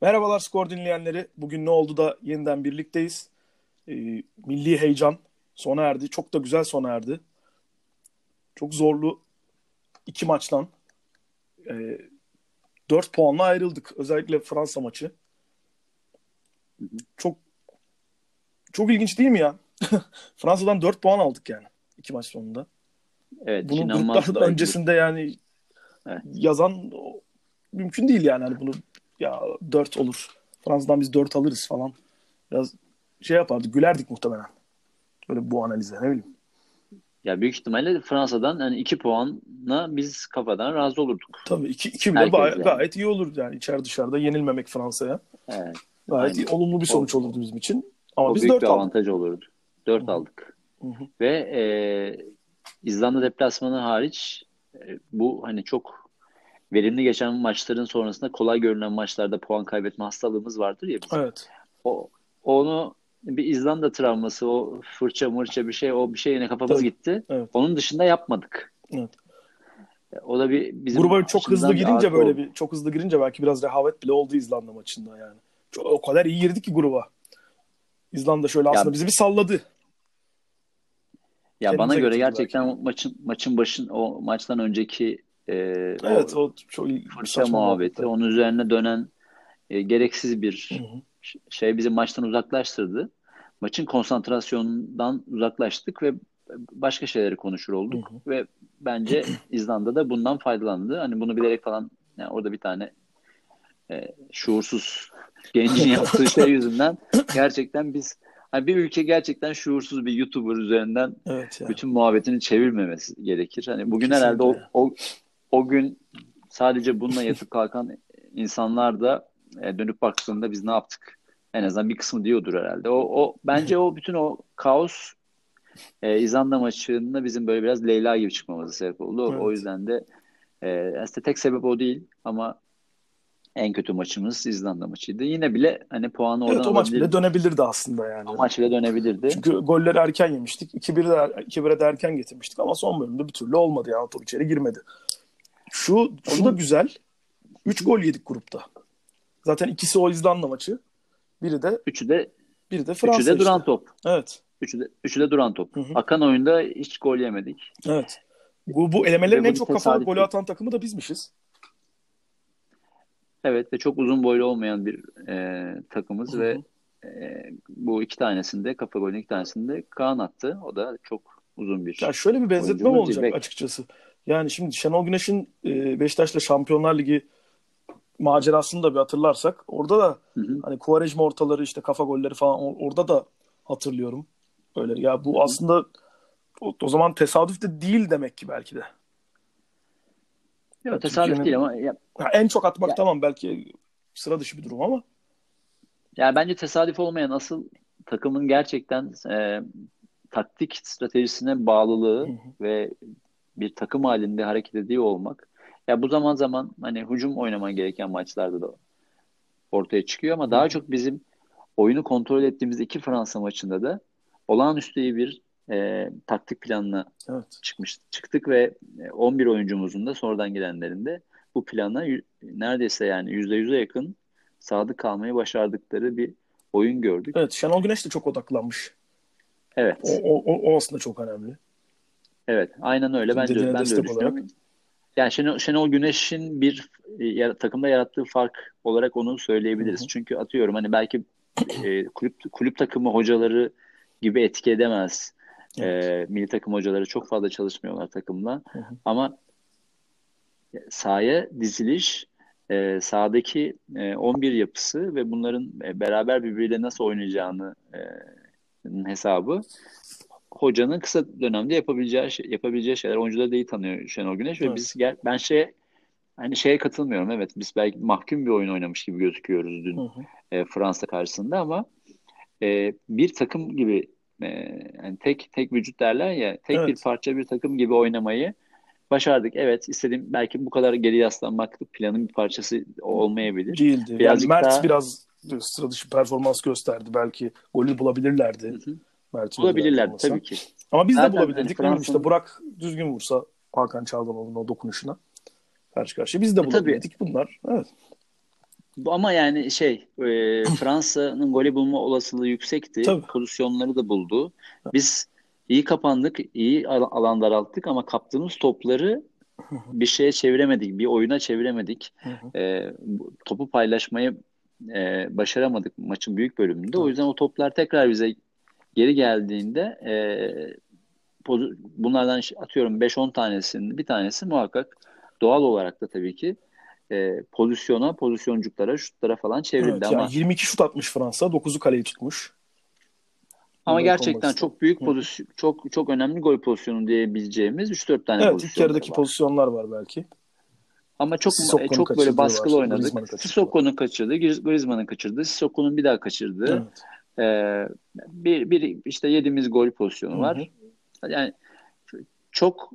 Merhabalar skor dinleyenleri. Bugün ne oldu da yeniden birlikteyiz. Ee, milli heyecan sona erdi. Çok da güzel sona erdi. Çok zorlu iki maçtan e, 4 puanla ayrıldık. Özellikle Fransa maçı. Çok çok ilginç değil mi ya? Fransa'dan 4 puan aldık yani iki maç sonunda. Evet, Bunu inanılmaz gruplarda bence. öncesinde yani Evet. yazan o- mümkün değil yani. Hani bunu ya 4 olur. Fransa'dan biz 4 alırız falan. Biraz şey yapardık, gülerdik muhtemelen. Böyle bu analize ne bileyim. Ya büyük ihtimalle Fransa'dan hani iki puanla biz kafadan razı olurduk. Tabii 2 2 bile Herkes gay- yani. gayet iyi olur yani içeri dışarıda yenilmemek Fransa'ya. Evet. Gayet iyi, olumlu bir sonuç olurdu bizim için. Ama o biz büyük 4 bir aldık. avantaj olurdu. Dört aldık. Hı hı. Ve e, İzlanda deplasmanı hariç e, bu hani çok verimli geçen maçların sonrasında kolay görünen maçlarda puan kaybetme hastalığımız vardır ya bizim. Evet. O, onu bir İzlanda travması, o fırça mırça bir şey, o bir şeyine kafamız Tabii. gitti. Evet. Onun dışında yapmadık. Evet. O da bir bizim Gruba çok hızlı girince böyle oldu. bir çok hızlı girince belki biraz rehavet bile oldu İzlanda maçında yani. Çok, o kadar iyi girdi ki gruba. İzlanda şöyle Ya- aslında bizi bir salladı. Ya bana Kendimize göre getirdi gerçekten o maçın maçın başın o maçtan önceki e, Evet o o çok fırça muhabbeti, onun üzerine dönen e, gereksiz bir Hı hı. ş- şey bizi maçtan uzaklaştırdı. Maçın konsantrasyonundan uzaklaştık ve başka şeyleri konuşur olduk Hı ve bence İzlanda da bundan faydalandı. Hani bunu bilerek falan yani orada bir tane e, şuursuz gencin yaptığı şey yüzünden gerçekten biz hani bir ülke gerçekten şuursuz bir YouTuber üzerinden Evet ya. bütün muhabbetini çevirmemesi gerekir. Hani bugün Kesinlikle. herhalde o, o o gün sadece bununla yatıp kalkan insanlar da e, dönüp baktığında biz ne yaptık? En azından bir kısmı diyordur herhalde. O, o bence o bütün o kaos e, İzlanda maçında bizim böyle biraz Leyla gibi çıkmamıza sebep oldu. O- O Evet. yüzden de e, aslında tek sebep o değil ama en kötü maçımız İzlanda maçıydı. Yine bile hani puanı oradan Evet o maç bile dönebilirdi aslında yani. O maç bile dönebilirdi. Çünkü golleri erken yemiştik. 2-1'e de, 2-1'e de erken getirmiştik ama son bölümde bir türlü olmadı yani top içeri girmedi. Şu, şu da güzel. 3 gol yedik grupta. Zaten ikisi o İzlanda maçı. Biri de Üçü de biri de Fransa üçü de duran işte. top. Evet. Üçü de, üçü de duran top. Hı hı. Akan oyunda hiç gol yemedik. Evet. Bu, bu elemelerin Ve en çok kafa tesadüf golü atan takımı da bizmişiz. Evet ve çok uzun boylu olmayan bir e, takımız Hı hı. ve e, bu iki tanesinde kafa golünün iki tanesinde Kaan attı. O da çok uzun bir Ya şöyle bir benzetme mi oyuncumuz olacak değil. açıkçası? Yani şimdi Şenol Güneş'in e, Beşiktaş'la Şampiyonlar Ligi macerasını da bir hatırlarsak orada da Hı hı. hani Quaresma ortaları işte kafa golleri falan or- orada da hatırlıyorum. Öyle ya bu Hı hı. aslında o, o zaman tesadüf de değil demek ki belki de. Ya Yok, tesadüf değil ama ya, Ha, en çok atmak Ya- tamam belki sıra dışı bir durum ama ya bence tesadüf olmayan asıl takımın gerçekten e, taktik stratejisine bağlılığı Hı hı. ve bir takım halinde hareket ediyor olmak. Ya bu zaman zaman hani hücum oynaman gereken maçlarda da ortaya çıkıyor ama daha çok bizim oyunu kontrol ettiğimiz iki Fransa maçında da olağanüstü iyi bir e, taktik planla evet. çıkmış çıktık ve e, 11 oyuncumuzun da sonradan gelenlerin de bu plana neredeyse yani %100'e yakın sadık kalmayı başardıkları bir oyun gördük. Evet Şenol Güneş de çok odaklanmış. Evet. O, o, o aslında çok önemli. Evet, aynen öyle. Ben de, ben de öyle düşünüyorum. olarak. Yani Şenol, Şenol Güneş'in bir e, takımda yarattığı fark olarak onu söyleyebiliriz. Hı hı. Çünkü atıyorum hani belki e, kulüp kulüp takımı hocaları gibi etki edemez. E, milli takım hocaları çok fazla çalışmıyorlar takımla. Hı hı. Ama sahaya diziliş, e, sahadaki e, 11 yapısı ve bunların e, beraber birbiriyle nasıl oynayacağını e, hesabı hocanın kısa dönemde yapabileceği şey, yapabileceği şeyler. Oyuncuları da iyi tanıyor Şenol Güneş ve Evet. biz gel ben şey hani şeye katılmıyorum. Evet biz belki mahkum bir oyun oynamış gibi gözüküyoruz dün Hı hı. e, Fransa karşısında ama e, bir takım gibi e, yani tek tek vücut derler ya tek bir Evet. parça bir takım gibi oynamayı başardık. Evet istediğim belki bu kadar geri yaslanmak planın bir parçası olmayabilir. Değildi. Yani Birazcık Mert daha- biraz sıra dışı performans gösterdi. Belki golü bulabilirlerdi. Hı hı. Mert'in Bulabilirler tabii ki. Ama biz de Zaten bulabilirdik. hani bileyim işte Burak düzgün vursa Hakan Çalhanoğlu'nun o dokunuşuna. karşı karşıya. Biz de E, tabii. bunlar. Evet. Ama yani şey e, Fransa'nın golü bulma olasılığı yüksekti. Tabii. Pozisyonları da buldu. Biz iyi kapandık, iyi al- alan daralttık ama kaptığımız topları bir şeye çeviremedik, bir oyuna çeviremedik. E, topu paylaşmayı e, başaramadık maçın büyük bölümünde. O yüzden o toplar tekrar bize geri geldiğinde e, bunlardan atıyorum 5-10 tanesinin bir tanesi muhakkak doğal olarak da tabii ki e, pozisyona, pozisyoncuklara, şutlara falan çevrildi Evet, ama yani 22 şut atmış Fransa. 9'u kaleyi tutmuş. ama Bunları gerçekten çok büyük Hı. pozisyon çok çok önemli gol pozisyonu diyebileceğimiz 3-4 tane Evet ilk pozisyon yarıdaki var. pozisyonlar var belki. Ama çok Sissoko'nun çok böyle baskılı var, oynadık. Sissoko'nun kaçırdı, Griezmann'ın kaçırdı, Sissoko'nun bir daha kaçırdı. Evet. Ee, bir, bir işte yediğimiz gol pozisyonu Hı var. Yani çok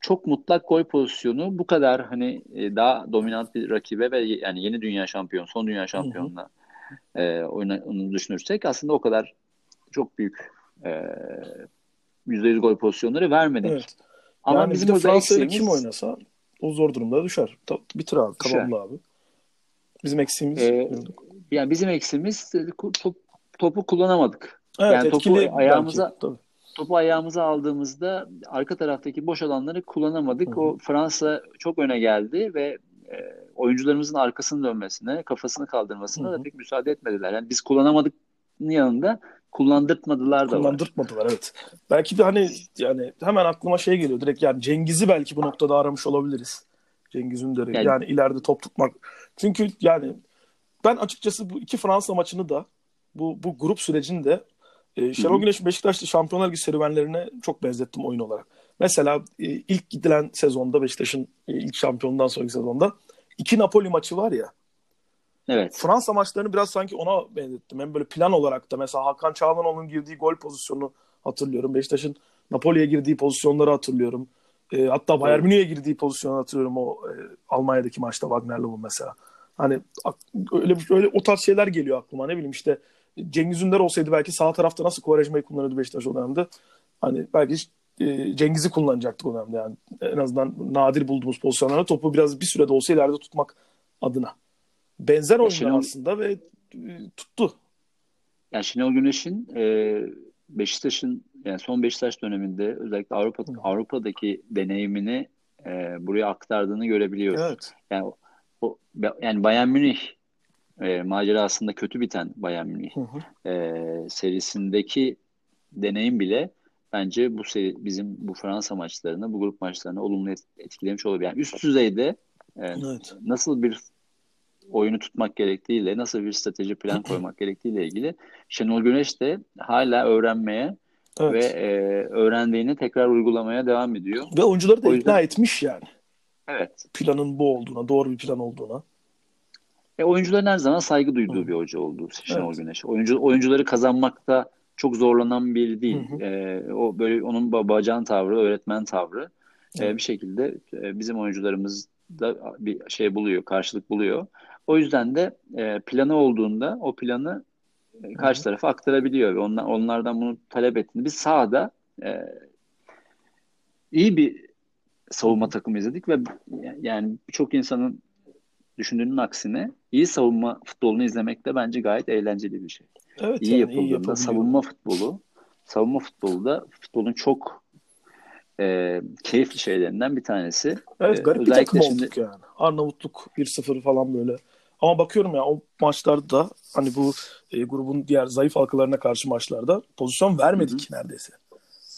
çok mutlak gol pozisyonu bu kadar hani e, daha dominant bir rakibe ve yani yeni dünya şampiyonu, son dünya şampiyonuna e, oyna- onu düşünürsek aslında o kadar çok büyük e, %100 gol pozisyonları vermedik. Evet. Ama yani bizim bir burada eksiğimiz kim oynasa o zor durumda düşer. Ta- bitir abi. Tamamla abi. Bizim eksiğimiz Ee, diyorduk. Yani bizim eksiğimiz e, top, topu kullanamadık. Evet yani topu ayağımıza belki. Tabii. topu ayağımıza aldığımızda arka taraftaki boş alanları kullanamadık. Hı hı. O Fransa çok öne geldi ve e, oyuncularımızın arkasını dönmesine, kafasını kaldırmasına Hı hı. da pek müsaade etmediler. Yani biz kullanamadık yanında kullandırtmadılar da var. Kullandırtmadılar evet. Belki de hani yani hemen aklıma şey geliyor direkt yani Cengiz'i belki bu noktada aramış olabiliriz. Cengiz Ünder'i Yani- yani, ileride top tutmak. Çünkü yani ben açıkçası bu iki Fransa maçını da bu bu grup sürecini de e, Şenol. Güneş'in Beşiktaş'ta Şampiyonlar Ligi serüvenlerine çok benzettim oyun olarak. Mesela e, ilk gidilen sezonda Beşiktaş'ın e, ilk şampiyonundan sonraki sezonda iki Napoli maçı var ya. Evet. Fransa maçlarını biraz sanki ona benzettim. Hem böyle plan olarak da mesela Hakan Çalhanoğlu'nun girdiği gol pozisyonu hatırlıyorum. Beşiktaş'ın Napoli'ye girdiği pozisyonları hatırlıyorum. E, hatta Bayern. Münih'e girdiği pozisyonu hatırlıyorum o e, Almanya'daki maçta Wagner'le bu mesela. Hani öyle öyle o tarz şeyler geliyor aklıma. Ne bileyim işte Cengiz Ünder olsaydı belki sağ tarafta nasıl Quaresma'yı kullanıyordu Beşiktaş o dönemde. Hani belki e, Cengiz'i kullanacaktık o dönemde yani. En azından nadir bulduğumuz pozisyonlarda topu biraz bir sürede olsa ileride tutmak adına. Benzer oyunlar Şenol- aslında ve e, tuttu. Yani Şenol Güneş'in e, Beşiktaş'ın yani son Beşiktaş döneminde özellikle Avrupa Hı. Avrupa'daki deneyimini e, buraya aktardığını görebiliyoruz. Evet. Yani o, yani Bayern Münih e, macerasında kötü biten Bayern Münih Hı hı. e, serisindeki deneyim bile bence bu seri, bizim bu Fransa maçlarını, bu grup maçlarını olumlu et- etkilemiş olabilir. Yani üst düzeyde e, Evet. nasıl bir oyunu tutmak gerektiğiyle, nasıl bir strateji plan koymak gerektiğiyle ilgili Şenol Güneş de hala öğrenmeye Evet. ve Ve, e, öğrendiğini tekrar uygulamaya devam ediyor. oyuncuları da O yüzden- ikna etmiş yani. Evet. Planın bu olduğuna, doğru bir plan olduğuna. E, oyuncuların her zaman saygı duyduğu Hı. bir hoca oldu Şenol Evet. Güneş. Oyuncu oyuncuları kazanmakta çok zorlanan biri değil. Hı hı. E, o böyle onun babacan tavrı, öğretmen tavrı e, bir şekilde e, bizim oyuncularımız da bir şey buluyor, karşılık buluyor. O yüzden de e, planı olduğunda o planı e, karşı tarafa aktarabiliyor ve onlar, onlardan bunu talep ettiğinde biz sahada e, iyi bir savunma takımı izledik ve yani birçok insanın düşündüğünün aksine iyi savunma futbolunu izlemek de bence gayet eğlenceli bir şey. Evet İyi yani iyi yapıldığında yapabiliyor. savunma futbolu, savunma futbolu da futbolun çok e, keyifli şeylerinden bir tanesi. Evet E, garip bir özellikle takım şimdi- olduk yani. Arnavutluk 1-0 falan böyle. Ama bakıyorum ya o maçlarda da hani bu e, grubun diğer zayıf halkalarına karşı maçlarda pozisyon vermedik neredeyse.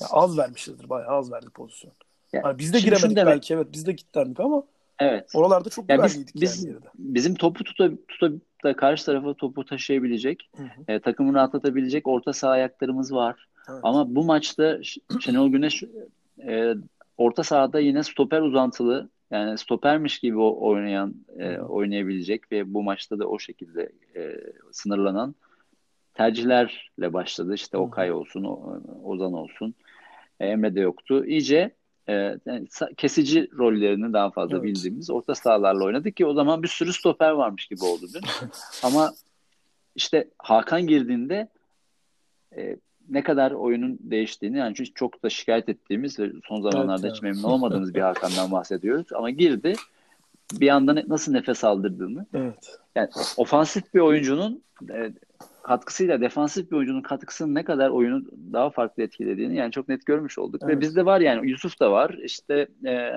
Ya az vermişizdir. Bayağı az verdik pozisyon. Ya, biz de şimdi giremedik demek- belki evet biz de gitlendik ama Evet. oralarda çok Ya biz, biz yani bizim topu tuta, tutup da karşı tarafa topu taşıyabilecek, Hı hı. e, takımı rahatlatabilecek orta saha ayaklarımız var. Evet. Ama bu maçta Şenol Güneş e, orta sahada yine stoper uzantılı yani stopermiş gibi oynayan e, oynayabilecek ve bu maçta da o şekilde e, sınırlanan tercihlerle başladı. İşte Hı. Okay olsun, Ozan olsun. E, Emre de yoktu. İyice e, yani sa- kesici rollerini daha fazla Evet. bildiğimiz orta sahalarla oynadık ki o zaman bir sürü stoper varmış gibi oldu dün. Ama işte Hakan girdiğinde e, ne kadar oyunun değiştiğini yani çünkü çok da şikayet ettiğimiz ve son zamanlarda Evet, hiç memnun olmadığımız bir Hakan'dan bahsediyoruz. Ama girdi bir anda ne- nasıl nefes aldırdığını Evet. yani ofansif bir oyuncunun e, katkısıyla defansif bir oyuncunun katkısının ne kadar oyunu daha farklı etkilediğini yani çok net görmüş olduk. Ve Evet. bizde var yani Yusuf da var işte e,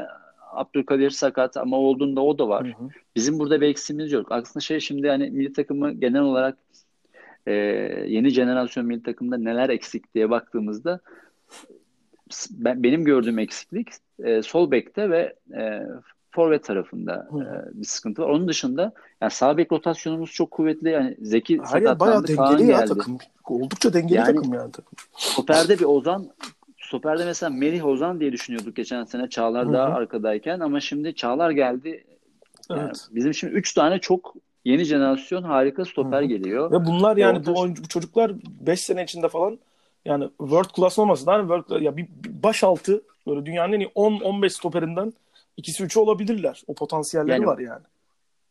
Abdülkadir sakat ama olduğunda o da var. Hı hı. Bizim burada bir eksiğimiz yok. Aslında şey şimdi hani milli takımı genel olarak e, yeni jenerasyon milli takımda neler eksik diye baktığımızda ben, benim gördüğüm eksiklik e, sol bekte ve e, forvet tarafında e, bir sıkıntı var. Onun dışında yani sağ bek rotasyonumuz çok kuvvetli. Yani Zeki Hayır bayağı sakatlandı, Kaan dengeli ya geldi. takım. Oldukça dengeli Yani- takım yani takım. Stoperde bir Ozan Stoperde mesela Melih Ozan diye düşünüyorduk geçen sene Çağlar Hı daha arkadayken ama şimdi Çağlar geldi. Yani Evet. bizim şimdi 3 tane çok yeni jenerasyon harika stoper Hı hı. geliyor. Ve bunlar yani Orta- bu oyuncu bu çocuklar 5 sene içinde falan yani world class olmasın hani world ya bir, bir başaltı böyle dünyanın en iyi 10 15 stoperinden ikisi üçü olabilirler. O potansiyelleri Yani- var yani.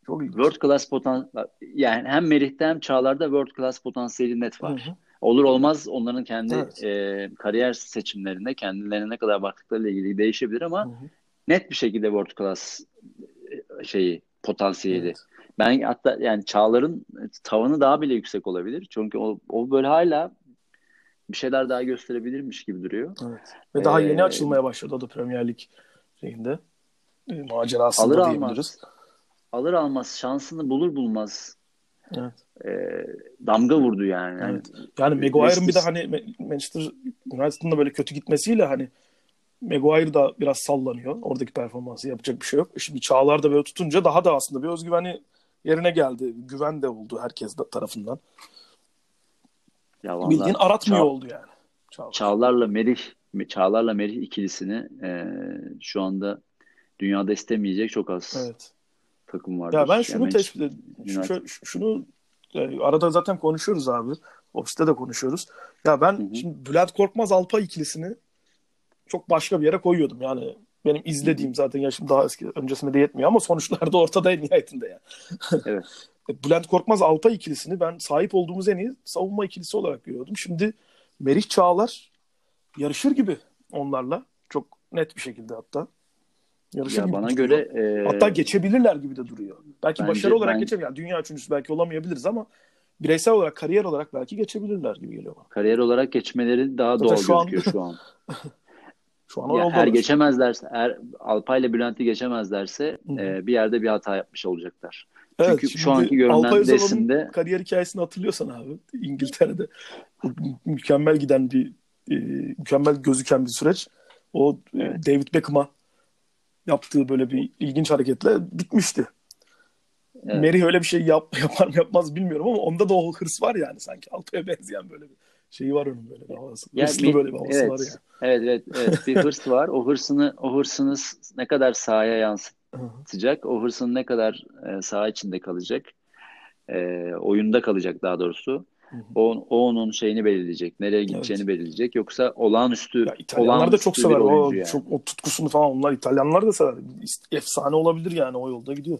Çok ilginç. World class potansiyel yani hem Melih'te hem Çağlar'da world class potansiyeli net var. Hı hı. Olur olmaz onların kendi Evet. e, kariyer seçimlerinde kendilerine ne kadar baktıklarıyla ilgili değişebilir ama Hı hı. net bir şekilde world class e, şeyi potansiyeli. Evet. Ben hatta yani Çağlar'ın tavanı daha bile yüksek olabilir. Çünkü o, o böyle hala bir şeyler daha gösterebilirmiş gibi duruyor. Evet. Ve daha Ee, yeni açılmaya başladı o da Premier Lig şeyinde. E, macerasında Alır diyebiliriz. almaz alır almaz şansını bulur bulmaz Evet. e, damga vurdu yani. Yani Evet. Yani Maguire'ın bir de hani Ma- Manchester United'ın da böyle kötü gitmesiyle hani Maguire da biraz sallanıyor. Oradaki performansı yapacak bir şey yok. Şimdi Çağlar da böyle tutunca daha da aslında bir özgüveni yerine geldi. Güven de oldu herkes de tarafından. ya vallahi Bildiğin aratmıyor Çağ- oldu yani. Çağlar. Çağlar'la Merih Çağlar'la Merih ikilisini e, şu anda dünyada istemeyecek çok az Evet. takım vardır. Ya ben Yani şunu Manchester- tespit ediyorum. United. şunu e, arada zaten konuşuyoruz abi. Ofiste de konuşuyoruz. Ya ben Hı hı. şimdi Bülent Korkmaz Alpa ikilisini çok başka bir yere koyuyordum. Yani benim izlediğim zaten yaşım daha eski öncesinde de yetmiyor ama sonuçlarda ortada en nihayetinde yani. Evet. E, Bülent Korkmaz Alpa ikilisini ben sahip olduğumuz en iyi savunma ikilisi olarak görüyordum. Şimdi Merih Çağlar yarışır gibi onlarla. Çok net bir şekilde hatta. Yarışır Ya gibi bana duruyor. göre e, Hatta geçebilirler gibi de duruyor. Belki Bence- başarı olarak ben- geçebilir. Yani dünya üçüncüsü belki olamayabiliriz ama bireysel olarak, kariyer olarak belki geçebilirler gibi geliyor bana. kariyer olarak geçmeleri daha Zaten doğal şu an- gözüküyor şu an. Şu an Ya eğer geçemezlerse, eğer Alpay ile Bülent'i geçemezlerse Hı hı. e, bir yerde bir hata yapmış olacaklar. Evet, Çünkü şu anki görünen resimde kariyer hikayesini hatırlıyorsan abi İngiltere'de mü- mükemmel giden bir e, mükemmel gözüken bir süreç. O e, Evet. David Beckham'a yaptığı böyle bir ilginç hareketle bitmişti. Evet. Merih öyle bir şey yap, yapar mı yapmaz bilmiyorum ama onda da o hırs var yani sanki. Alpay'a benzeyen böyle bir şeyi var onun böyle bir havası. Ya Hırslı bir- böyle bir havası evet, var yani. Evet, evet, evet. Bir hırs var. O hırsını, o hırsını ne kadar sahaya yansıtacak, o hırsın ne kadar e, saha içinde kalacak, e, oyunda kalacak daha doğrusu. O, o onun şeyini belirleyecek, nereye gideceğini belirleyecek. Yoksa olağanüstü, Ya İtalyanlar da çok sever o, yani. çok, o tutkusunu falan onlar İtalyanlar da sever. Efsane olabilir yani o yolda gidiyor.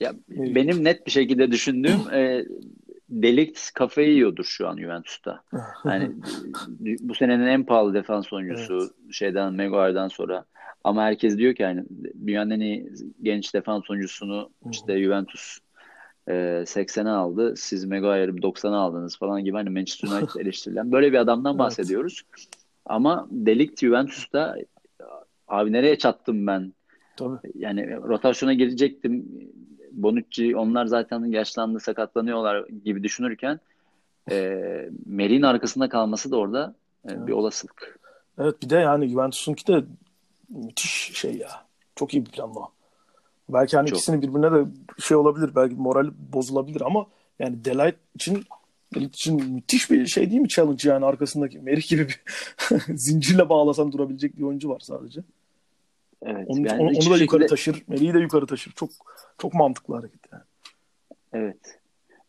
Ya, Evet. benim net bir şekilde düşündüğüm e, Delikt kafayı yiyordur şu an Juventus'ta. Yani bu senenin en pahalı defans oyuncusu şeyden Maguire'dan sonra. Ama herkes diyor ki yani dünyanın en iyi genç defans oyuncusunu işte Juventus e, 80'e aldı. Siz Maguire'ı 90'a aldınız falan gibi hani Manchester United eleştirilen böyle bir adamdan Evet. bahsediyoruz. Ama Delikt Juventus'ta abi nereye çattım ben? Tabii. Yani rotasyona girecektim. Bonucci onlar zaten yaşlandı sakatlanıyorlar gibi düşünürken e, Melih'in arkasında kalması da orada e, bir olasılık. Evet bir de yani Juventus'unki de müthiş şey ya. Çok iyi bir planlama. Belki hani Çok. ikisini birbirine de şey olabilir. Belki morali bozulabilir ama yani Delight için Delight için müthiş bir şey değil mi challenge yani arkasındaki Merih gibi bir zincirle bağlasan durabilecek bir oyuncu var sadece. Evet. Onu, yani onu, onu da yukarı şekilde- taşır. Merih'i de yukarı taşır. Çok çok mantıklı hareket yani. Evet.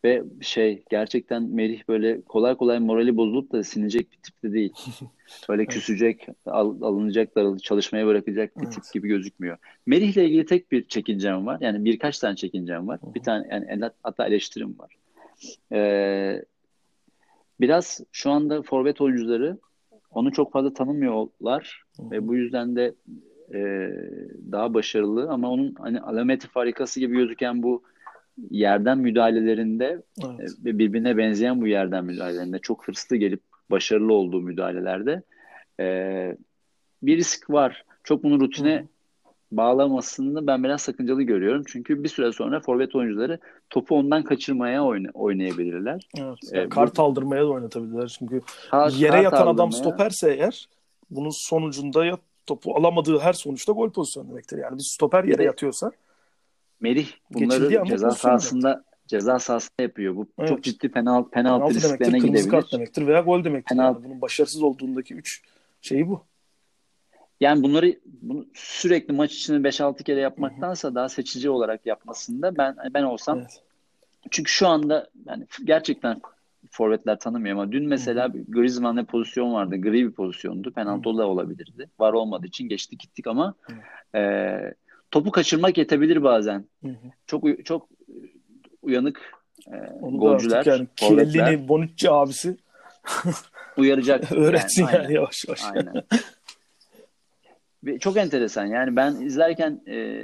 Ve şey gerçekten Melih böyle kolay kolay morali bozulup da sinecek bir tip de değil. Böyle küsecek, al- alınacak, darıl- çalışmaya bırakacak bir tip Evet. gibi gözükmüyor. Melih'le ilgili tek bir çekincem var. Yani birkaç tane çekincem var. Bir tane yani hatta eleştirim var. Ee, biraz şu anda forvet oyuncuları onu çok fazla tanımıyorlar Hı. ve bu yüzden de e, daha başarılı ama onun hani alameti farikası gibi gözüken bu yerden müdahalelerinde evet. E, ve birbirine benzeyen bu yerden müdahalelerinde çok hırslı gelip başarılı olduğu müdahalelerde e, bir risk var. Çok bunu rutine Hı bağlamasını ben biraz sakıncalı görüyorum. Çünkü bir süre sonra forvet oyuncuları topu ondan kaçırmaya oyna, oynayabilirler. Evet, yani ee, kart bu, aldırmaya da oynatabilirler. Çünkü kart, yere yatan aldırmaya, adam stoperse eğer bunun sonucunda ya topu alamadığı her sonuçta gol pozisyonu demektir. Yani bir stoper yere yatıyorsa Merih bunları ceza sahasında ceza sahasında yapıyor. Bu evet. çok ciddi penaltı penaltı, penaltı risklerine demektir, gidebilir. kart demektir veya gol demektir. Penaltı. Yani bunun başarısız olduğundaki üç şeyi bu. Yani bunları bunu sürekli maç içinde 5-6 kere yapmaktansa Hı-hı. daha seçici olarak yapmasında ben ben olsam evet. çünkü şu anda yani gerçekten forvetler tanımıyor ama dün mesela Hı-hı. Griezmann'da pozisyon vardı. Gri bir pozisyondu. Penaltı da olabilirdi. Var olmadığı için geçtik gittik ama e, topu kaçırmak yetebilir bazen. Hı-hı. Çok çok uyanık e, Onu golcüler. Yani Chiellini, Bonucci abisi uyaracak. Öğretsin yani, yani yavaş yavaş. Aynen. Ve çok enteresan. Yani ben izlerken e,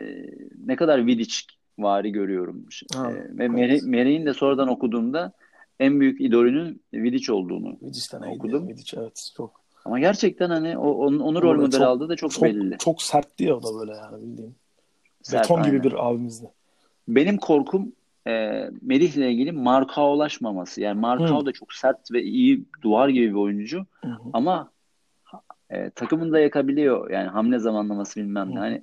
ne kadar Vidic vari görüyorum. Ha, e, ve Meri, de sonradan okuduğumda en büyük idolünün Vidic olduğunu Vidic'ten okudum. Vidic evet çok. Ama gerçekten hani o, onu, onu rol model aldı da çok, çok belli. Çok sertti ya o da böyle yani bildiğin. Sert, Beton aynen. gibi bir abimizdi. Benim korkum e, Melih ile ilgili markaolaşmaması. Yani Markao da çok sert ve iyi duvar gibi bir oyuncu. Hı. Ama e, takımını da yakabiliyor. Yani hamle zamanlaması bilmem ne. Hani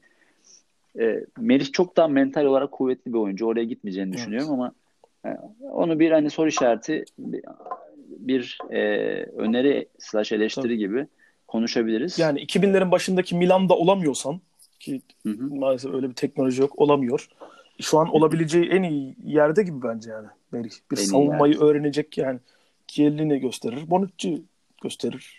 e, Merih çok daha mental olarak kuvvetli bir oyuncu. Oraya gitmeyeceğini evet. düşünüyorum ama e, onu bir hani soru işareti bir, bir e, öneri slash eleştiri Tabii. gibi konuşabiliriz. Yani 2000'lerin başındaki Milan'da olamıyorsan ki hı hı. maalesef öyle bir teknoloji yok olamıyor. Şu an olabileceği en iyi yerde gibi bence yani Merih. Bir en savunmayı öğrenecek yani Chiellini gösterir, Bonucci gösterir.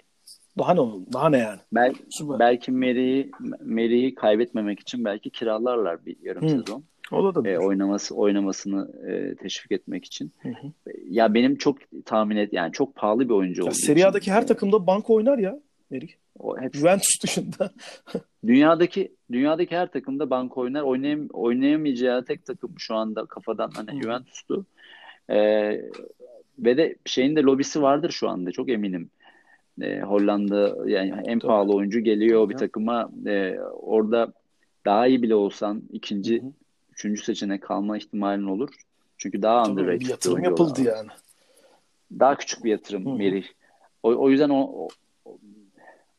Daha ne daha ne yani? Bel, belki Mary'i Mary'i kaybetmemek için belki kiralarlar bir yarım Hı. sezon. O da e, oynaması oynamasını e, teşvik etmek için. Hı hı. Ya benim çok tahmin et yani çok pahalı bir oyuncu ya olduğu Serie A'daki her takımda banko oynar ya Mary. O hep Juventus dışında. dünyadaki dünyadaki her takımda banko oynar. Oynayam, oynayamayacağı tek takım şu anda kafadan hani hı. Juventus'tu. Ee, ve de şeyin de lobisi vardır şu anda çok eminim e, Hollanda yani en Tabii. pahalı oyuncu geliyor Tabii. bir takıma e, orada daha iyi bile olsan ikinci, Hı-hı. üçüncü seçenek kalma ihtimalin olur. Çünkü daha Tabii, underrated bir yatırım yapıldı yani. Daha küçük bir yatırım Hı-hı. Merih. O, o yüzden o, o,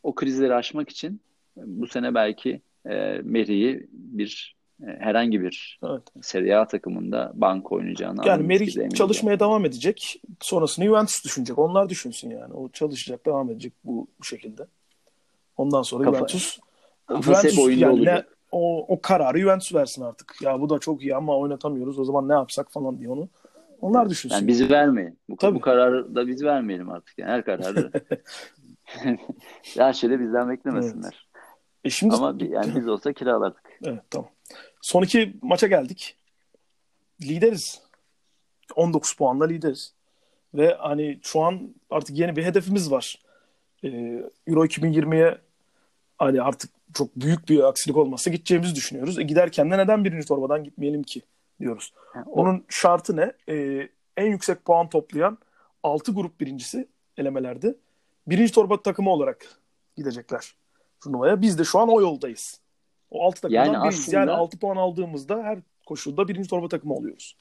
o krizleri aşmak için bu sene belki e, Merih'i bir e, herhangi bir evet. Serie A takımında bank oynayacağını Yani Merih çalışmaya devam edecek. Sonrasını Juventus düşünecek. Onlar düşünsün yani. O çalışacak, devam edecek bu, bu şekilde. Ondan sonra Kafa, Juventus Juventus yani. Ne, o, o kararı Juventus versin artık. Ya bu da çok iyi ama oynatamıyoruz. O zaman ne yapsak falan diye onu. Onlar düşünsün. Yani bizi vermeyin. Bu, Tabii. bu kararı da biz vermeyelim artık. Yani her kararı her şeyde bizden beklemesinler. Evet. E şimdi... Ama yani biz olsa kiralardık. Evet tamam. Son iki maça geldik. Lideriz. 19 puanla lideriz. Ve hani şu an artık yeni bir hedefimiz var. Ee, Euro 2020'ye hani artık çok büyük bir aksilik olmazsa gideceğimizi düşünüyoruz. E giderken de neden birinci torbadan gitmeyelim ki diyoruz. Onun şartı ne? Ee, en yüksek puan toplayan 6 grup birincisi elemelerde birinci torba takımı olarak gidecekler turnuvaya. Biz de şu an o yoldayız. O 6 takımdan yani biriyiz. Aslında, yani 6 puan aldığımızda her koşulda birinci torba takımı oluyoruz.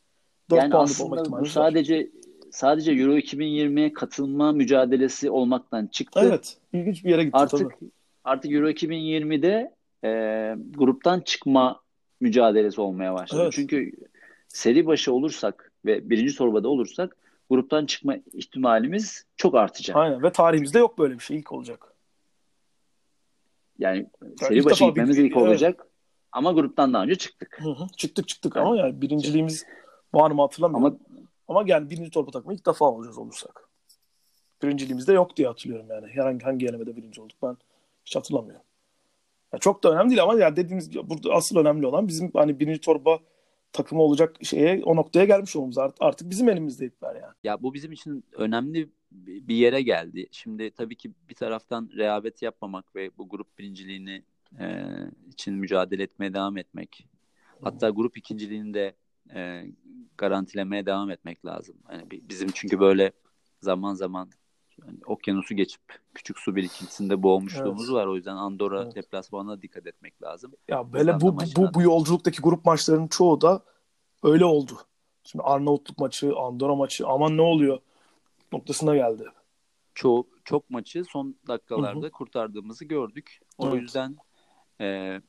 4 yani puanlık olma ihtimali bu sadece var. sadece Euro 2020'ye katılma mücadelesi olmaktan çıktı. Evet. İlginç bir yere gitti artık, tabii. Artık Euro 2020'de e, gruptan çıkma mücadelesi olmaya başladı. Evet. Çünkü seri başı olursak ve birinci torbada olursak gruptan çıkma ihtimalimiz çok artacak. Aynen ve tarihimizde yok böyle bir şey. ilk olacak. Yani seri ilk başı gitmemiz ilk evet. olacak. Ama gruptan daha önce çıktık. Hı hı. Çıktık çıktık evet. ama yani birinciliğimiz var mı hatırlamıyorum. Ama, ama yani birinci torba takımı ilk defa olacağız olursak. Birinciliğimizde yok diye hatırlıyorum yani. Herhangi hangi elemede birinci olduk ben hiç hatırlamıyorum. Yani çok da önemli değil ama yani dediğimiz burada asıl önemli olan bizim hani birinci torba takımı olacak şeye o noktaya gelmiş olmamız artık, bizim elimizde ipler yani. Ya bu bizim için önemli bir yere geldi. Şimdi tabii ki bir taraftan rehavet yapmamak ve bu grup birinciliğini e, için mücadele etmeye devam etmek. Hatta grup ikinciliğini de e, garantilemeye devam etmek lazım. Yani bizim çünkü böyle zaman zaman yani okyanusu geçip küçük su birikintisinde boğmuşluğumuz evet. var. O yüzden Andorra evet. deplasmanına dikkat etmek lazım. Ya böyle bu, bu, bu, bu yolculuktaki grup maçlarının çoğu da öyle oldu. Şimdi Arnavutluk maçı, Andorra maçı aman ne oluyor noktasına geldi. Çoğu çok maçı son dakikalarda Hı-hı. kurtardığımızı gördük. O evet. yüzden e,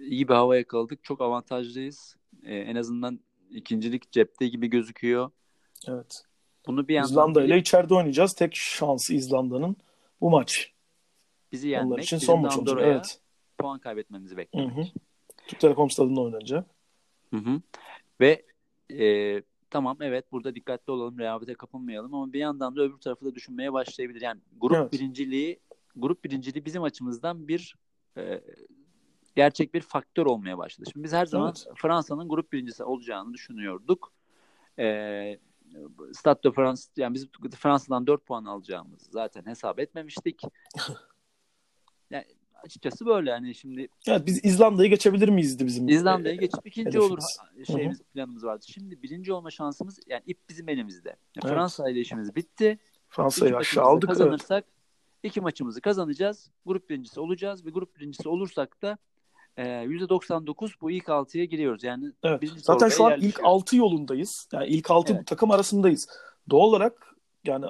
iyi bir hava yakaladık. Çok avantajlıyız. E, en azından ikincilik cepte gibi gözüküyor. Evet. Bunu bir yandan İzlanda ile içeride oynayacağız. Tek şansı İzlanda'nın bu maç. Bizi yenmek. Onlar için son maç olacak. Evet. Puan kaybetmemizi beklemek. Hı hı. Türk Telekom stadında oynanacak. Hı hı. Ve e, tamam evet burada dikkatli olalım, rehavete kapılmayalım ama bir yandan da öbür tarafı da düşünmeye başlayabilir. Yani grup evet. birinciliği grup birinciliği bizim açımızdan bir e, gerçek bir faktör olmaya başladı. Şimdi biz her zaman evet. Fransa'nın grup birincisi olacağını düşünüyorduk. E, Stade de France yani biz Fransa'dan 4 puan alacağımızı zaten hesap etmemiştik. yani açıkçası böyle yani şimdi. Evet biz İzlanda'yı geçebilir miyiz bizim? İzlanda'yı geçip ikinci hedefimiz. olur şeyimiz Hı-hı. planımız vardı. Şimdi birinci olma şansımız yani ip bizim elimizde. Yani evet. Fransa ile işimiz bitti. Fransa'yı aşağı aldık. Kazanırsak evet. iki maçımızı kazanacağız. Grup birincisi olacağız ve grup birincisi olursak da %99 bu ilk 6'ya giriyoruz. Yani evet. Zaten şu an ilk 6 yolundayız. Yani ilk 6 evet. takım arasındayız. Doğal olarak yani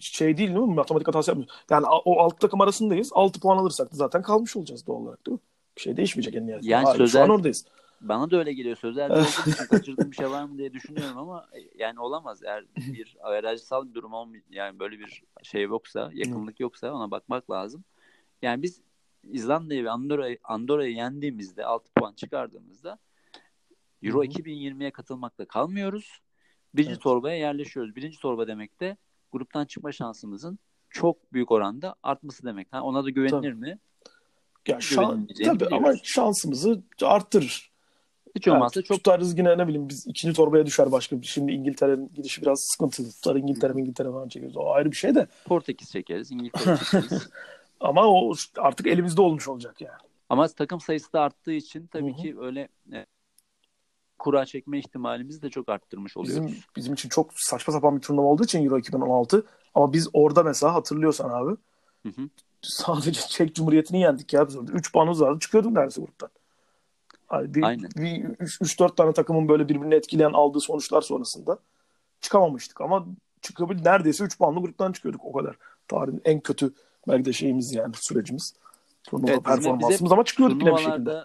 şey değil değil mi? Matematik hatası yapmıyoruz. Yani o 6 takım arasındayız. 6 puan alırsak da zaten kalmış olacağız doğal olarak değil mi? Bir şey değişmeyecek en nihayetinde. Yani Hayır, sözel, şu an oradayız. Bana da öyle geliyor. Sözel kaçırdığım bir şey var mı diye düşünüyorum ama e, yani olamaz. Eğer bir averajsal bir durum olmuyor yani böyle bir şey yoksa, yakınlık yoksa ona bakmak lazım. Yani biz İzlanda'yı ve Andorra'yı Andorra'yı yendiğimizde 6 puan çıkardığımızda Euro 2020'ye katılmakta kalmıyoruz. Birinci evet. torbaya yerleşiyoruz. Birinci torba demek de gruptan çıkma şansımızın çok büyük oranda artması demek. Ha, ona da güvenilir tabii. mi? Ya şan, tabii ama şansımızı arttırır. Hiç olmazsa yani, çok tutarız yine ne bileyim biz ikinci torbaya düşer başka bir. Şimdi İngiltere'nin gidişi biraz sıkıntılı. Tutar İngiltere, İngiltere falan çekeriz. O ayrı bir şey de. Portekiz çekeriz, İngiltere çekeriz. Ama o artık elimizde olmuş olacak yani. Ama takım sayısı da arttığı için tabii Hı-hı. ki öyle e, kura çekme ihtimalimizi de çok arttırmış oluyoruz. Bizim, bizim için çok saçma sapan bir turnuva olduğu için Euro 2016 ama biz orada mesela hatırlıyorsan abi Hı-hı. sadece Çek Cumhuriyeti'ni yendik ya biz orada. 3 puanımız vardı çıkıyorduk neredeyse gruptan. Yani bir, Aynen. bir 3-4 tane takımın böyle birbirini etkileyen aldığı sonuçlar sonrasında çıkamamıştık ama çıkabil neredeyse 3 puanlı gruptan çıkıyorduk o kadar. Tarihin en kötü belki de şeyimiz yani sürecimiz. Turnuva evet, performansımız ama çıkıyorduk yine bir şekilde.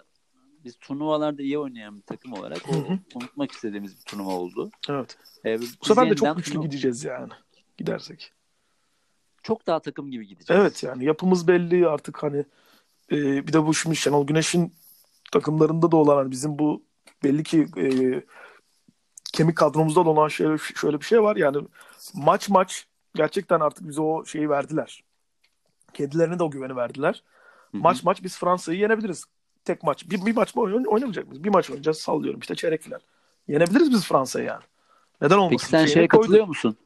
Biz turnuvalarda iyi oynayan bir takım olarak o unutmak istediğimiz bir turnuva oldu. Evet. Ee, Bu sefer de çok güçlü turnuva... gideceğiz yani. Gidersek. Çok daha takım gibi gideceğiz. Evet yani yapımız belli artık hani e, bir de bu şimdi Şenol Güneş'in takımlarında da olan hani bizim bu belli ki e, kemik kadromuzda da olan şey, şöyle bir şey var yani maç maç gerçekten artık bize o şeyi verdiler. Kendilerine de o güveni verdiler. Hı-hı. Maç maç biz Fransa'yı yenebiliriz. Tek maç. Bir, bir maç mı oynamayacak mıyız? Bir maç oynayacağız sallıyorum. İşte çeyrek final. Yenebiliriz biz Fransa'yı yani. Neden olmasın? Peki sen şeye katılıyor musun?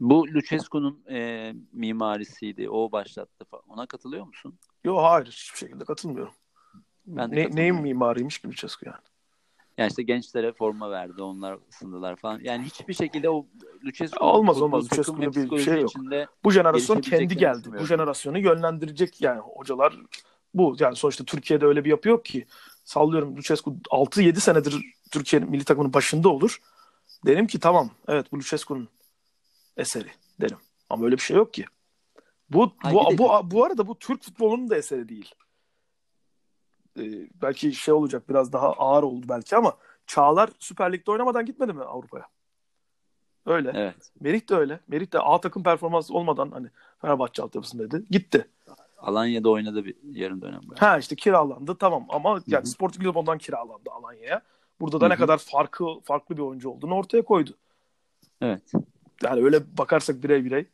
Bu Lucescu'nun e, mimarisiydi. O başlattı falan. Ona katılıyor musun? Yok hayır. Hiçbir şekilde katılmıyorum. Ben de ne, neyin mimariymiş ki Lucescu yani? Yani işte gençlere forma verdi. Onlar ısındılar falan. Yani hiçbir şekilde o Lucescu olmaz olmaz. Lucescu'da bir şey yok. Bu jenerasyon kendi geldi. Bu jenerasyonu yönlendirecek yani hocalar bu. Yani sonuçta Türkiye'de öyle bir yapı yok ki. Sallıyorum Lucescu 6-7 senedir Türkiye milli takımının başında olur. Derim ki tamam evet bu Lucescu'nun eseri derim. Ama öyle bir şey yok ki. Bu Hayır, bu, bu, bu arada bu Türk futbolunun da eseri değil. Ee, belki şey olacak biraz daha ağır oldu belki ama Çağlar Süper Lig'de oynamadan gitmedi mi Avrupa'ya? Öyle. Evet. Merih de öyle. Merih de A takım performansı olmadan hani Fenerbahçe altyapısındaydı. Gitti. Alanya'da oynadı bir yarım dönem. Böyle. Ha işte kiralandı tamam ama yani Hı-hı. Sporting Lisbon'dan kiralandı Alanya'ya. Burada da Hı-hı. ne kadar farkı farklı bir oyuncu olduğunu ortaya koydu. Evet. Yani öyle bakarsak birey birey.